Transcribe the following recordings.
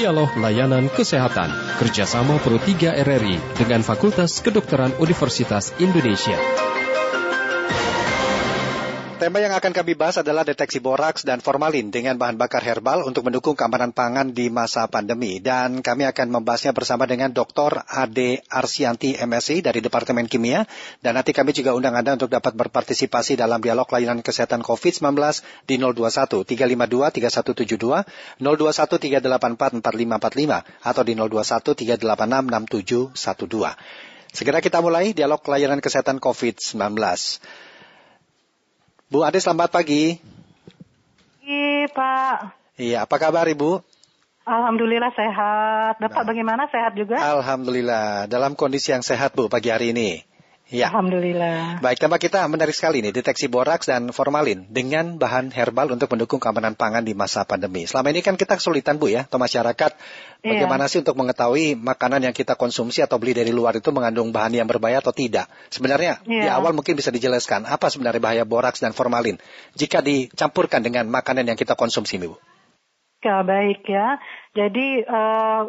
Dialog Layanan Kesehatan kerjasama Pro 3 RRI dengan Fakultas Kedokteran Universitas Indonesia. Tema yang akan kami bahas adalah deteksi boraks dan formalin dengan bahan bakar herbal untuk mendukung keamanan pangan di masa pandemi. Dan kami akan membahasnya bersama dengan Dr. Ade Arsianti MSI dari Departemen Kimia. Dan nanti kami juga undang Anda untuk dapat berpartisipasi dalam dialog layanan kesehatan COVID-19 di 021 352 3172, 021 384 4545, atau di 021 386 6712. Segera kita mulai dialog layanan kesehatan COVID-19. Bu Ade, selamat pagi. Iya, Pak. Iya, apa kabar Ibu? Alhamdulillah sehat. Bapak nah. bagaimana? Sehat juga? Alhamdulillah. Dalam kondisi yang sehat, Bu, pagi hari ini. Ya. Alhamdulillah. Baik, tema kita menarik sekali nih, deteksi boraks dan formalin dengan bahan herbal untuk mendukung keamanan pangan di masa pandemi. Selama ini kan kita kesulitan Bu ya, atau masyarakat. Iya. Bagaimana iya. sih untuk mengetahui makanan yang kita konsumsi atau beli dari luar itu mengandung bahan yang berbahaya atau tidak? Sebenarnya iya. di awal mungkin bisa dijelaskan apa sebenarnya bahaya boraks dan formalin jika dicampurkan dengan makanan yang kita konsumsi, Bu. Ya, baik ya. Jadi uh,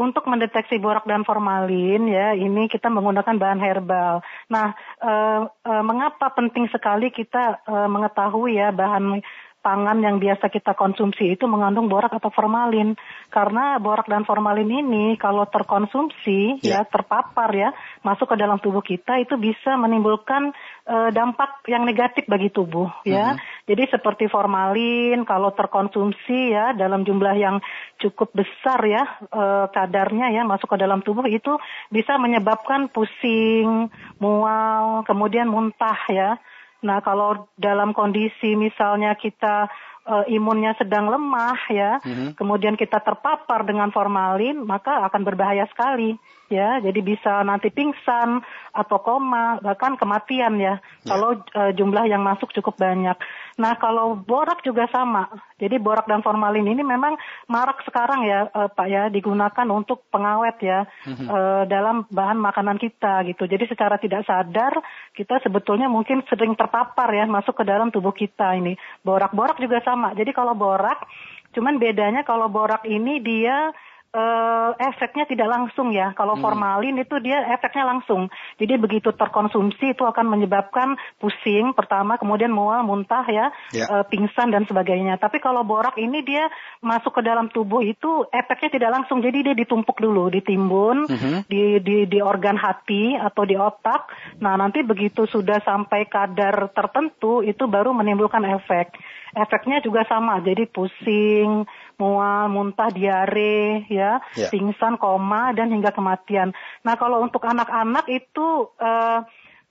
untuk mendeteksi borak dan formalin ya ini kita menggunakan bahan herbal. Nah, uh, uh, mengapa penting sekali kita uh, mengetahui ya bahan pangan yang biasa kita konsumsi itu mengandung borak atau formalin. Karena borak dan formalin ini kalau terkonsumsi yeah. ya terpapar ya masuk ke dalam tubuh kita itu bisa menimbulkan uh, dampak yang negatif bagi tubuh ya. Mm-hmm. Jadi seperti formalin kalau terkonsumsi ya dalam jumlah yang cukup besar ya uh, kadarnya ya masuk ke dalam tubuh itu bisa menyebabkan pusing, mual, kemudian muntah ya. Nah, kalau dalam kondisi misalnya kita uh, imunnya sedang lemah ya, mm-hmm. kemudian kita terpapar dengan formalin, maka akan berbahaya sekali ya. Jadi bisa nanti pingsan atau koma, bahkan kematian ya, yeah. kalau uh, jumlah yang masuk cukup banyak. Nah, kalau borak juga sama. Jadi borak dan formalin ini memang marak sekarang ya, uh, Pak ya, digunakan untuk pengawet ya mm-hmm. uh, dalam bahan makanan kita gitu. Jadi secara tidak sadar kita sebetulnya mungkin sering terpapar ya masuk ke dalam tubuh kita ini. Borak-borak juga sama. Jadi kalau borak, cuman bedanya kalau borak ini dia uh, efeknya tidak langsung ya. Kalau hmm. formalin itu dia efeknya langsung. Jadi begitu terkonsumsi itu akan menyebabkan pusing pertama, kemudian mual, muntah ya, yeah. Ya. uh, pingsan dan sebagainya. Tapi kalau borak ini dia masuk ke dalam tubuh itu efeknya tidak langsung. Jadi dia ditumpuk dulu, ditimbun hmm. di, di di organ hati atau di otak. Nah nanti begitu sudah sampai kadar tertentu itu baru menimbulkan efek. Efeknya juga sama, jadi pusing, mual, muntah, diare, ya, yeah. pingsan, koma, dan hingga kematian. Nah, kalau untuk anak-anak itu uh,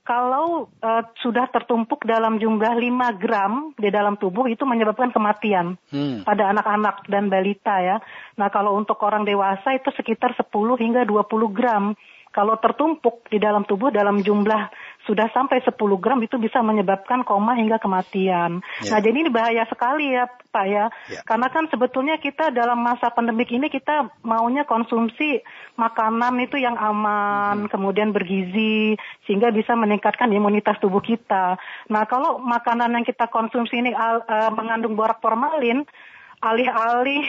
kalau uh, sudah tertumpuk dalam jumlah 5 gram di dalam tubuh itu menyebabkan kematian hmm. pada anak-anak dan balita ya. Nah, kalau untuk orang dewasa itu sekitar 10 hingga 20 gram. Kalau tertumpuk di dalam tubuh dalam jumlah sudah sampai 10 gram itu bisa menyebabkan koma hingga kematian. Yeah. Nah, jadi ini bahaya sekali ya, Pak ya. Yeah. Karena kan sebetulnya kita dalam masa pandemik ini kita maunya konsumsi makanan itu yang aman, mm-hmm. kemudian bergizi sehingga bisa meningkatkan imunitas tubuh kita. Nah, kalau makanan yang kita konsumsi ini uh, mengandung borak formalin, alih-alih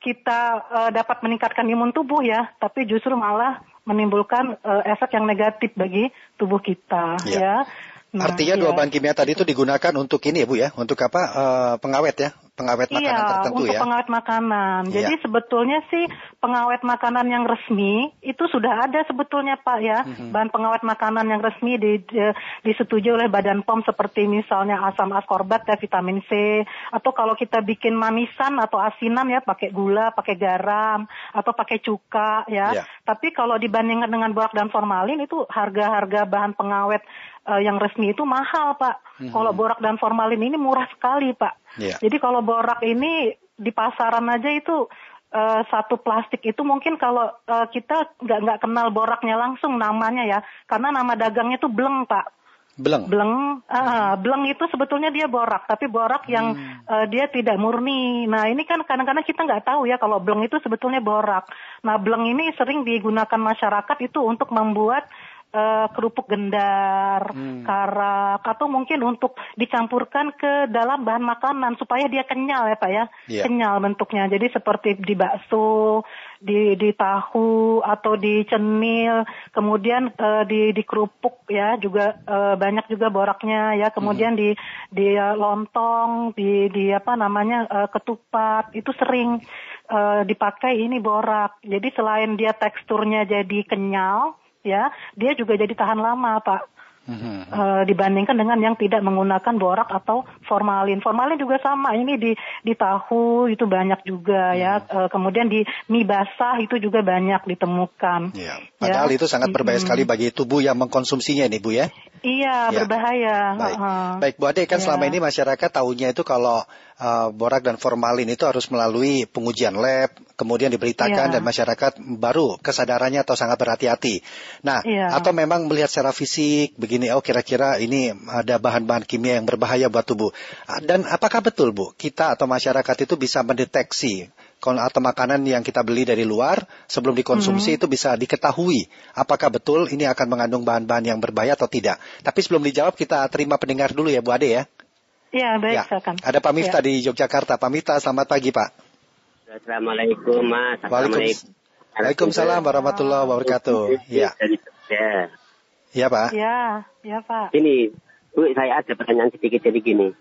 kita uh, dapat meningkatkan imun tubuh ya, tapi justru malah menimbulkan uh, efek yang negatif bagi tubuh kita ya. ya. Nah, Artinya dua ya. bahan kimia tadi itu digunakan untuk ini ya Bu ya, untuk apa? Uh, pengawet ya, pengawet makanan iya, tertentu untuk ya. pengawet makanan. Iya. Jadi sebetulnya sih pengawet makanan yang resmi itu sudah ada sebetulnya Pak ya. Mm-hmm. Bahan pengawet makanan yang resmi di, di, disetujui oleh Badan POM seperti misalnya asam askorbat ya vitamin C atau kalau kita bikin manisan atau asinan ya pakai gula, pakai garam atau pakai cuka ya. Yeah. Tapi kalau dibandingkan dengan borak dan formalin itu harga-harga bahan pengawet uh, yang resmi itu mahal pak. Mm-hmm. Kalau borak dan formalin ini murah sekali pak. Yeah. Jadi kalau borak ini di pasaran aja itu uh, satu plastik itu mungkin kalau uh, kita nggak nggak kenal boraknya langsung namanya ya, karena nama dagangnya itu bleng pak. Bleng. Bleng, uh, bleng itu sebetulnya dia borak, tapi borak yang hmm. uh, dia tidak murni. Nah ini kan kadang-kadang kita nggak tahu ya kalau bleng itu sebetulnya borak. Nah bleng ini sering digunakan masyarakat itu untuk membuat uh, kerupuk gendar, hmm. karak, atau mungkin untuk dicampurkan ke dalam bahan makanan supaya dia kenyal ya Pak ya, yeah. kenyal bentuknya. Jadi seperti di bakso, di di tahu atau di cenil, kemudian uh, di di kerupuk ya juga uh, banyak juga boraknya ya, kemudian hmm. di di lontong, di di apa namanya uh, ketupat itu sering uh, dipakai ini borak. Jadi selain dia teksturnya jadi kenyal, ya, dia juga jadi tahan lama, Pak. Uh, dibandingkan dengan yang tidak menggunakan borak atau formalin. Formalin juga sama. Ini di di tahu itu banyak juga ya. Uh, kemudian di mie basah itu juga banyak ditemukan. Ya. Padahal ya. itu sangat berbahaya hmm. sekali bagi tubuh yang mengkonsumsinya ini Bu ya. Iya, ya. berbahaya. Baik. Uh, Baik, Bu Ade kan ya. selama ini masyarakat tahunya itu kalau uh, borak dan formalin itu harus melalui pengujian lab, kemudian diberitakan ya. dan masyarakat baru kesadarannya atau sangat berhati-hati. Nah, ya. atau memang melihat secara fisik begini, oh kira-kira ini ada bahan-bahan kimia yang berbahaya buat tubuh. Dan apakah betul Bu, kita atau masyarakat itu bisa mendeteksi atau makanan yang kita beli dari luar sebelum dikonsumsi hmm. itu bisa diketahui apakah betul ini akan mengandung bahan-bahan yang berbahaya atau tidak. Tapi sebelum dijawab kita terima pendengar dulu ya Bu Ade ya. Ya baik ya. silakan. Ada Pak Miftah ya. di Yogyakarta. Pak Miftah selamat pagi Pak. Assalamualaikum Mas. Waalaikumsalam. Waalaikumsalam warahmatullahi wabarakatuh. Ya. Ya Pak. Ya, ya Pak. Ini Bu, saya ada pertanyaan sedikit jadi gini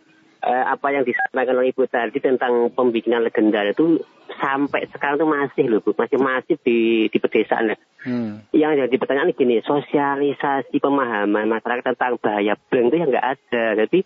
eh, apa yang disampaikan oleh Ibu tadi tentang pembikinan legenda itu sampai sekarang itu masih loh Bu, masih masih di di pedesaan. Hmm. Yang jadi pertanyaan gini, sosialisasi pemahaman masyarakat tentang bahaya bank itu yang nggak ada. Jadi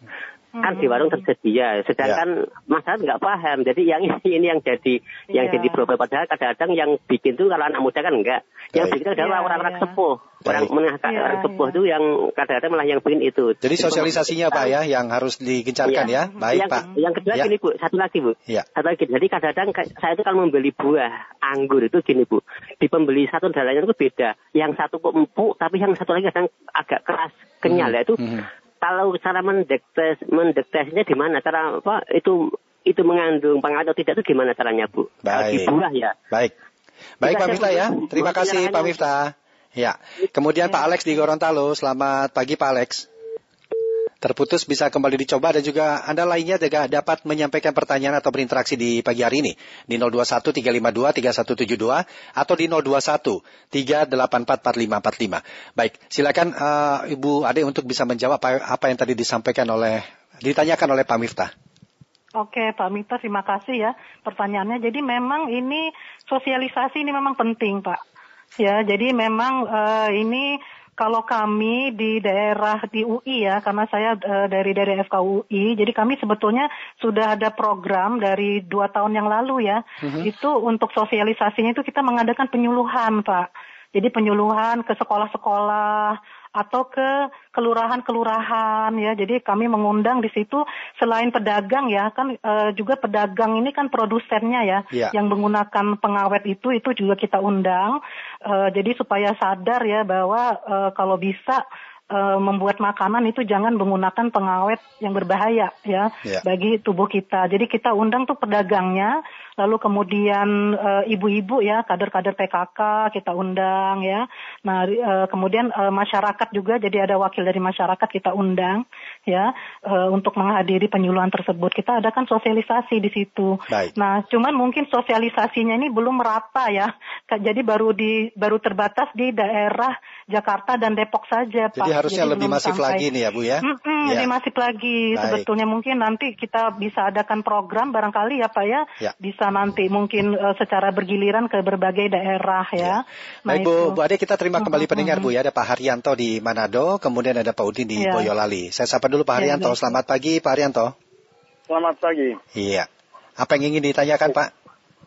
kan di warung tersedia sedangkan ya. masyarakat nggak paham. Jadi yang ini, yang jadi yang ya. jadi problem. Padahal kadang-kadang yang bikin tuh kalau anak muda kan enggak yang bikin adalah ya, orang-orang ya. sepuh. Orang menengah ya, orang sepuh itu yang kadang-kadang malah yang bikin itu. Jadi sosialisasinya pak ya yang harus digencarkan ya, ya. baik yang, pak. yang kedua ya. gini bu. Satu lagi bu. Ya. satu lagi. Jadi kadang-kadang saya itu kalau membeli buah anggur itu gini bu. Di pembeli satu dalanya itu beda. Yang satu kok empuk tapi yang satu lagi kadang agak keras kenyal hmm. ya itu hmm kalau cara mendektes mendektesnya gimana? Cara apa itu itu mengandung pengawet atau tidak itu gimana caranya Bu? Baik. Dibuah ya. Baik. Baik Pak Miftah ya. Terima kasih Pak Miftah. Ya. Kemudian Pak Alex di Gorontalo. Selamat pagi Pak Alex terputus bisa kembali dicoba dan juga Anda lainnya juga dapat menyampaikan pertanyaan atau berinteraksi di pagi hari ini di 021 352 3172 atau di 021 384 4545. Baik, silakan uh, Ibu Ade untuk bisa menjawab apa, apa yang tadi disampaikan oleh ditanyakan oleh Pak Miftah. Oke, Pak Miftah, terima kasih ya pertanyaannya. Jadi memang ini sosialisasi ini memang penting, Pak. Ya, jadi memang uh, ini kalau kami di daerah di UI ya, karena saya uh, dari dari FKUI, jadi kami sebetulnya sudah ada program dari dua tahun yang lalu ya. Uh-huh. Itu untuk sosialisasinya itu kita mengadakan penyuluhan, Pak. Jadi penyuluhan ke sekolah-sekolah, atau ke kelurahan-kelurahan ya. Jadi kami mengundang di situ selain pedagang ya kan e, juga pedagang ini kan produsennya ya yeah. yang menggunakan pengawet itu itu juga kita undang. E, jadi supaya sadar ya bahwa e, kalau bisa uh, membuat makanan itu jangan menggunakan pengawet yang berbahaya ya yeah. bagi tubuh kita. Jadi kita undang tuh pedagangnya, lalu kemudian uh, ibu-ibu ya kader-kader PKK kita undang ya. Nah uh, kemudian uh, masyarakat juga jadi ada wakil dari masyarakat kita undang ya uh, untuk menghadiri penyuluhan tersebut. Kita adakan sosialisasi di situ. Baik. Nah cuman mungkin sosialisasinya ini belum merata ya. Jadi baru di baru terbatas di daerah Jakarta dan Depok saja Pak. Jadi harusnya Jadi lebih masif sampai. lagi nih ya Bu ya. Mm -mm, ya. Lebih masif lagi Baik. sebetulnya mungkin nanti kita bisa adakan program barangkali ya Pak ya. ya. Bisa nanti mungkin uh, secara bergiliran ke berbagai daerah ya. ya. Nah, Baik Bu, Bu Ade kita terima kembali mm -hmm. pendengar Bu ya. Ada Pak Haryanto di Manado, kemudian ada Pak Udin di ya. Boyolali. Saya sapa dulu Pak ya, Haryanto. Ya, Selamat pagi Pak Haryanto. Selamat pagi. Iya. Apa yang ingin ditanyakan Pak?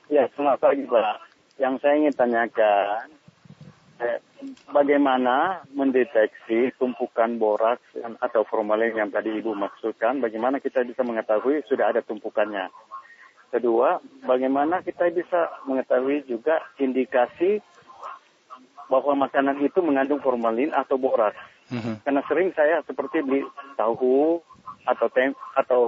Ya, selamat pagi Pak. Yang saya ingin tanyakan, eh, bagaimana mendeteksi tumpukan boraks atau formalin yang tadi Ibu maksudkan, bagaimana kita bisa mengetahui sudah ada tumpukannya. Kedua, bagaimana kita bisa mengetahui juga indikasi bahwa makanan itu mengandung formalin atau boraks. Mm-hmm. Karena sering saya seperti beli tahu atau tem atau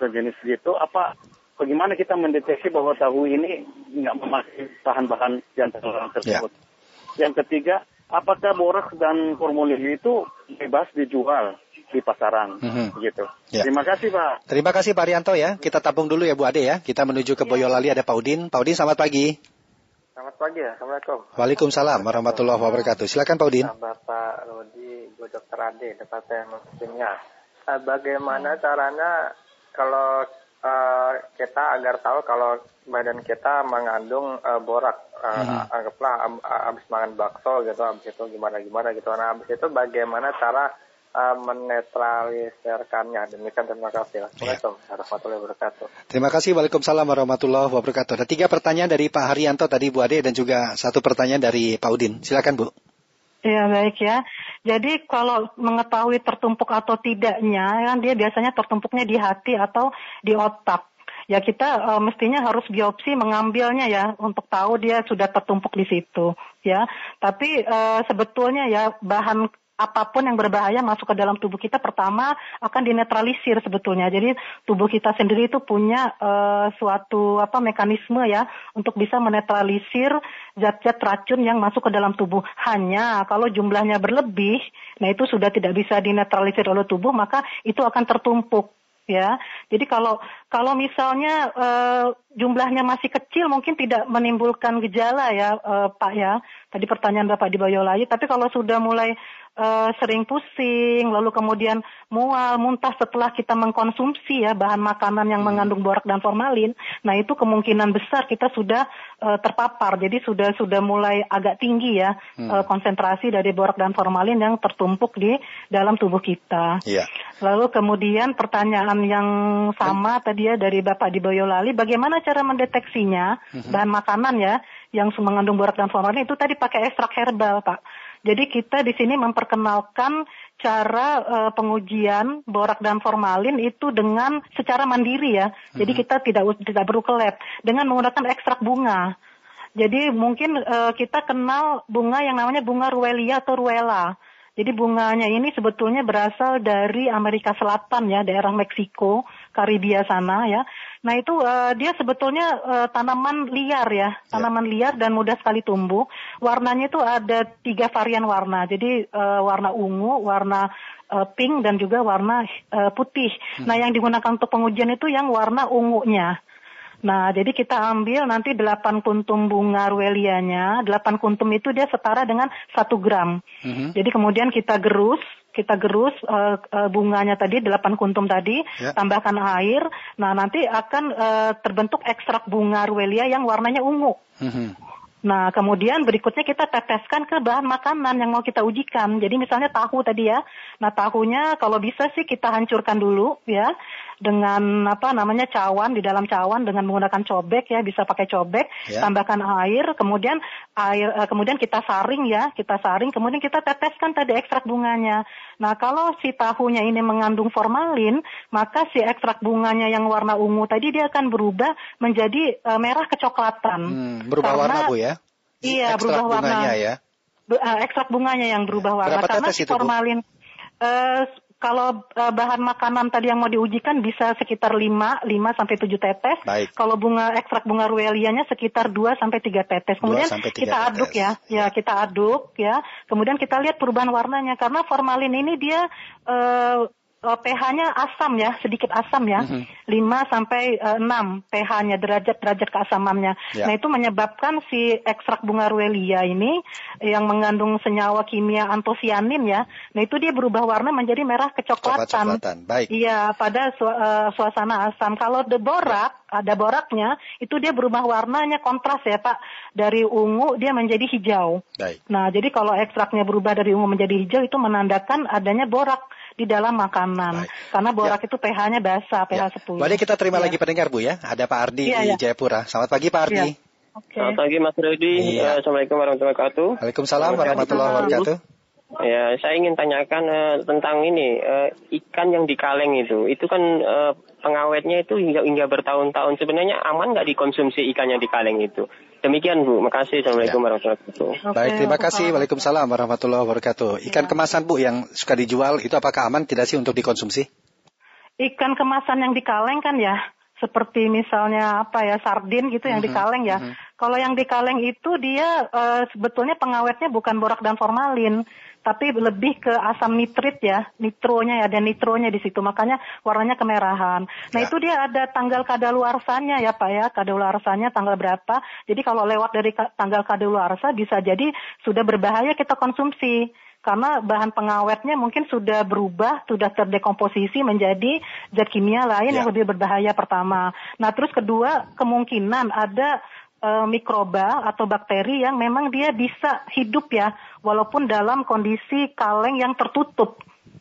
sejenis gitu, apa bagaimana kita mendeteksi bahwa tahu ini nggak memakai bahan-bahan yang tersebut. Yeah. Yang ketiga, apakah boraks dan formalin itu bebas dijual di pasaran mm-hmm. gitu. Ya. Terima kasih Pak. Terima kasih Pak Rianto ya. Kita tabung dulu ya Bu Ade ya. Kita menuju ke Boyolali ada Pak Udin. Pak Udin selamat pagi. Pagi ya. Assalamualaikum. Waalaikumsalam warahmatullahi wabarakatuh. Silakan Pak Udin. Bapak Rodi, Bu Dr. Ade, Departemen Kimia. Uh, bagaimana caranya kalau uh, kita agar tahu kalau badan kita mengandung uh, borak uh, hmm. anggaplah habis makan bakso gitu habis itu gimana gimana gitu nah habis itu bagaimana cara uh, menetralisirkannya. Demikian terima kasih. Assalamualaikum ya. warahmatullahi wabarakatuh. Terima kasih. Waalaikumsalam warahmatullahi wabarakatuh. Ada tiga pertanyaan dari Pak Haryanto tadi Bu Ade dan juga satu pertanyaan dari Pak Udin. Silakan Bu. Ya baik ya. Jadi kalau mengetahui tertumpuk atau tidaknya, kan dia biasanya tertumpuknya di hati atau di otak ya kita uh, mestinya harus biopsi mengambilnya ya untuk tahu dia sudah tertumpuk di situ ya. Tapi uh, sebetulnya ya bahan apa pun yang berbahaya masuk ke dalam tubuh kita pertama akan dinetralisir sebetulnya. Jadi tubuh kita sendiri itu punya uh, suatu apa mekanisme ya untuk bisa menetralisir zat-zat racun yang masuk ke dalam tubuh. Hanya kalau jumlahnya berlebih, nah itu sudah tidak bisa dinetralisir oleh tubuh maka itu akan tertumpuk ya. Jadi kalau kalau misalnya uh, jumlahnya masih kecil mungkin tidak menimbulkan gejala ya uh, Pak ya. Tadi pertanyaan Bapak di Boyolali, tapi kalau sudah mulai uh, sering pusing, lalu kemudian mual, muntah setelah kita mengkonsumsi ya bahan makanan yang hmm. mengandung borak dan formalin, nah itu kemungkinan besar kita sudah uh, terpapar. Jadi sudah sudah mulai agak tinggi ya hmm. uh, konsentrasi dari borak dan formalin yang tertumpuk di dalam tubuh kita. Yeah. Lalu kemudian pertanyaan yang sama hmm. tadi ya dari Bapak di Boyolali, bagaimana cara mendeteksinya hmm. bahan makanan ya yang mengandung borak dan formalin itu tadi pakai ekstrak herbal, Pak. Jadi kita di sini memperkenalkan cara uh, pengujian borak dan formalin itu dengan secara mandiri ya. Jadi mhm. kita tidak tidak perlu ke lab dengan menggunakan ekstrak bunga. Jadi mungkin uh, kita kenal bunga yang namanya bunga ruelia atau ruela. Jadi bunganya ini sebetulnya berasal dari Amerika Selatan ya, daerah Meksiko, Karibia sana ya. Nah itu uh, dia sebetulnya uh, tanaman liar ya, ya. tanaman yeah. liar dan mudah sekali tumbuh. Warnanya itu ada tiga varian warna, jadi uh, warna ungu, warna uh, pink dan juga warna uh, putih. Hmm. Nah yang digunakan untuk pengujian itu yang warna ungunya. Nah, jadi kita ambil nanti 8 kuntum bunga ruelianya. 8 kuntum itu dia setara dengan 1 gram. Mm -hmm. Jadi kemudian kita gerus, kita gerus uh, uh, bunganya tadi 8 kuntum tadi, yeah. tambahkan air. Nah, nanti akan uh, terbentuk ekstrak bunga ruelia yang warnanya ungu. Mm -hmm. Nah, kemudian berikutnya kita teteskan ke bahan makanan yang mau kita ujikan. Jadi misalnya tahu tadi ya. Nah, tahunya kalau bisa sih kita hancurkan dulu ya dengan apa namanya cawan di dalam cawan dengan menggunakan cobek ya, bisa pakai cobek, ya. tambahkan air, kemudian air uh, kemudian kita saring ya, kita saring, kemudian kita teteskan tadi ekstrak bunganya. Nah, kalau si tahunya ini mengandung formalin, maka si ekstrak bunganya yang warna ungu tadi dia akan berubah menjadi uh, merah kecoklatan. Hmm, berubah Karena, warna Bu ya? Iya, ekstrak berubah warna. ya. Uh, ekstrak bunganya yang berubah warna Berapa karena si formalin uh, kalau uh, bahan makanan tadi yang mau diujikan bisa sekitar 5 5 sampai 7 tetes. Baik. Kalau bunga ekstrak bunga ruelianya sekitar 2 sampai 3 tetes. Kemudian 3 kita tetes. aduk ya. Ya, kita aduk ya. Kemudian kita lihat perubahan warnanya karena formalin ini dia uh, uh, pH-nya asam ya, sedikit asam ya. Mm -hmm. 5 sampai uh, 6 pH-nya derajat derajat keasamannya. Yeah. Nah, itu menyebabkan si ekstrak bunga ruelia ini yang mengandung senyawa kimia antosianin ya. Nah, itu dia berubah warna menjadi merah kecoklatan. Baik. Iya, pada su uh, suasana asam. Kalau the borak, ada boraknya, itu dia berubah warnanya kontras ya, Pak. Dari ungu dia menjadi hijau. Baik. Nah, jadi kalau ekstraknya berubah dari ungu menjadi hijau itu menandakan adanya borak di dalam makanan. Baik. Karena borak ya. itu pH-nya basah, pH ya. 10. Boleh kita terima ya. lagi pendengar Bu ya. Ada Pak Ardi ya, di ya. Jayapura. Selamat pagi Pak Ardi. Ya. Okay. Selamat pagi Mas Rudi. Iya. Assalamualaikum warahmatullahi wabarakatuh. Waalaikumsalam warahmatullahi wabarakatuh. Ya, saya ingin tanyakan uh, tentang ini uh, ikan yang di kaleng itu. Itu kan uh, pengawetnya itu hingga hingga bertahun-tahun. Sebenarnya aman nggak dikonsumsi ikan yang di kaleng itu? Demikian Bu. Makasih. Assalamualaikum ya. warahmatullahi wabarakatuh. Okay, Baik, terima kasih. Waalaikumsalam warahmatullahi wabarakatuh. Ikan ya. kemasan Bu yang suka dijual itu apakah aman tidak sih untuk dikonsumsi? Ikan kemasan yang di kaleng kan ya seperti misalnya apa ya sardin gitu yang mm -hmm. di kaleng ya. Mm -hmm. Kalau yang di kaleng itu dia uh, sebetulnya pengawetnya bukan borak dan formalin, tapi lebih ke asam nitrit ya, nitronya ya, ada nitronya di situ, makanya warnanya kemerahan. Nah ya. itu dia ada tanggal kadaluarsanya ya Pak ya, kadaluarsanya tanggal berapa. Jadi kalau lewat dari tanggal kadaluarsa bisa jadi sudah berbahaya kita konsumsi karena bahan pengawetnya mungkin sudah berubah, sudah terdekomposisi menjadi zat kimia lain ya. yang lebih berbahaya pertama. Nah, terus kedua, kemungkinan ada uh, mikroba atau bakteri yang memang dia bisa hidup ya walaupun dalam kondisi kaleng yang tertutup.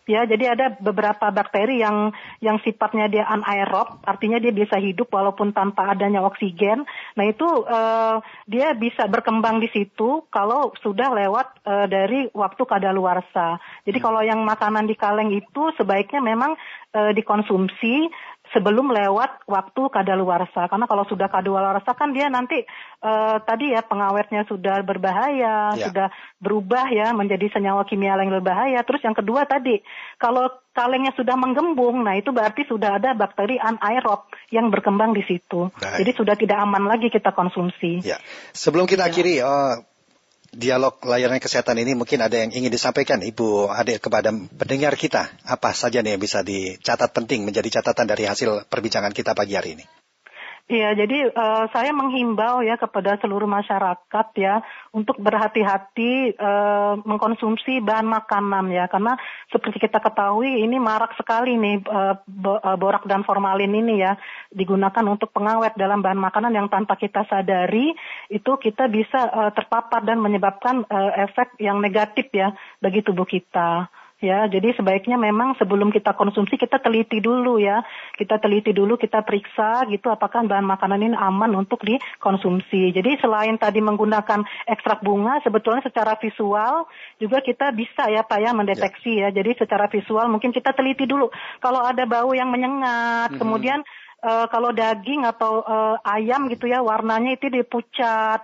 Ya jadi ada beberapa bakteri yang yang sifatnya dia anaerob artinya dia bisa hidup walaupun tanpa adanya oksigen. Nah itu uh, dia bisa berkembang di situ kalau sudah lewat uh, dari waktu kadaluarsa. Jadi hmm. kalau yang makanan di kaleng itu sebaiknya memang uh, dikonsumsi sebelum lewat waktu kadaluarsa. Karena kalau sudah kadaluarsa kan dia nanti uh, tadi ya pengawetnya sudah berbahaya, ya. sudah berubah ya menjadi senyawa kimia yang berbahaya. Terus yang kedua tadi kalau kalengnya sudah menggembung, nah itu berarti sudah ada bakteri anaerob yang berkembang di situ. Baik. Jadi sudah tidak aman lagi kita konsumsi. Ya. Sebelum kita ya. akhiri, uh, dialog layanan kesehatan ini mungkin ada yang ingin disampaikan Ibu Ade kepada pendengar kita. Apa saja nih yang bisa dicatat penting menjadi catatan dari hasil perbincangan kita pagi hari ini? Iya, jadi uh, saya menghimbau ya kepada seluruh masyarakat ya untuk berhati-hati uh, mengkonsumsi bahan makanan ya karena seperti kita ketahui ini marak sekali nih uh, borak dan formalin ini ya digunakan untuk pengawet dalam bahan makanan yang tanpa kita sadari itu kita bisa uh, terpapar dan menyebabkan uh, efek yang negatif ya bagi tubuh kita. Ya, jadi sebaiknya memang sebelum kita konsumsi kita teliti dulu ya. Kita teliti dulu, kita periksa gitu apakah bahan makanan ini aman untuk dikonsumsi. Jadi selain tadi menggunakan ekstrak bunga, sebetulnya secara visual juga kita bisa ya Pak ya mendeteksi ya. ya. Jadi secara visual mungkin kita teliti dulu. Kalau ada bau yang menyengat, mm -hmm. kemudian uh, kalau daging atau uh, ayam gitu ya warnanya itu dipucat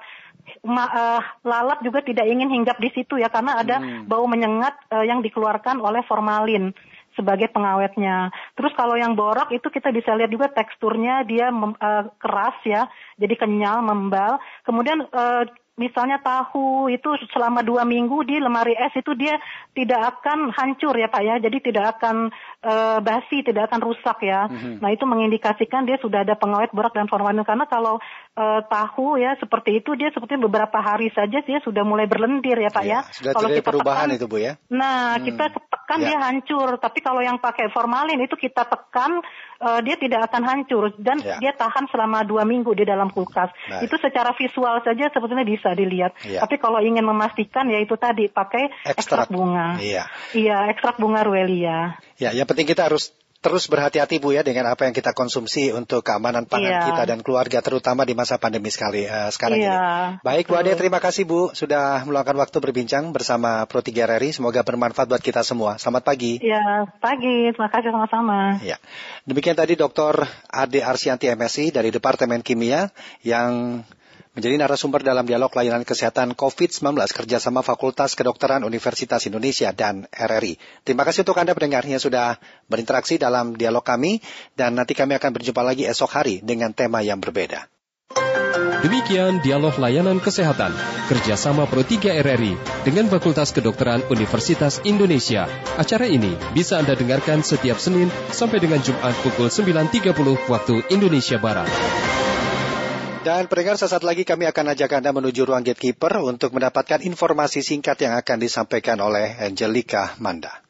ma, uh, lalat juga tidak ingin hinggap di situ ya karena ada hmm. bau menyengat uh, yang dikeluarkan oleh formalin sebagai pengawetnya. Terus kalau yang borak itu kita bisa lihat juga teksturnya dia mem, uh, keras ya, jadi kenyal, membal. Kemudian uh, misalnya tahu itu selama dua minggu di lemari es itu dia tidak akan hancur ya Pak ya, jadi tidak akan uh, basi, tidak akan rusak ya. Mm-hmm. Nah itu mengindikasikan dia sudah ada pengawet borak dan formalin karena kalau uh, tahu ya seperti itu dia seperti beberapa hari saja dia sudah mulai berlendir ya Pak ya. ya. Sudah kalau kita perubahan tekan, itu Bu ya. Nah hmm. kita tekan ya. dia hancur, tapi kalau yang pakai formalin itu kita tekan uh, dia tidak akan hancur dan ya. dia tahan selama dua minggu di dalam kulkas. Nah. Itu secara visual saja sebetulnya bisa dilihat. Iya. Tapi kalau ingin memastikan ya itu tadi pakai ekstrak, ekstrak bunga. Iya. Iya, ekstrak bunga ruelia. Ya, yang penting kita harus terus berhati-hati Bu ya dengan apa yang kita konsumsi untuk keamanan pangan iya. kita dan keluarga terutama di masa pandemi sekali uh, sekarang iya, ini. Baik betul. Bu Ade, terima kasih Bu sudah meluangkan waktu berbincang bersama Pro 3 RRI. Semoga bermanfaat buat kita semua. Selamat pagi. Iya, pagi. Terima kasih sama-sama. Ya. Demikian tadi Dr. Ade Arsianti MSI dari Departemen Kimia yang menjadi narasumber dalam dialog layanan kesehatan COVID-19 kerjasama Fakultas Kedokteran Universitas Indonesia dan RRI. Terima kasih untuk Anda pendengar yang sudah berinteraksi dalam dialog kami dan nanti kami akan berjumpa lagi esok hari dengan tema yang berbeda. Demikian dialog layanan kesehatan kerjasama Pro 3 RRI dengan Fakultas Kedokteran Universitas Indonesia. Acara ini bisa Anda dengarkan setiap Senin sampai dengan Jumat pukul 9.30 waktu Indonesia Barat. Dan pendengar sesaat lagi kami akan ajak Anda menuju ruang gatekeeper untuk mendapatkan informasi singkat yang akan disampaikan oleh Angelika Manda.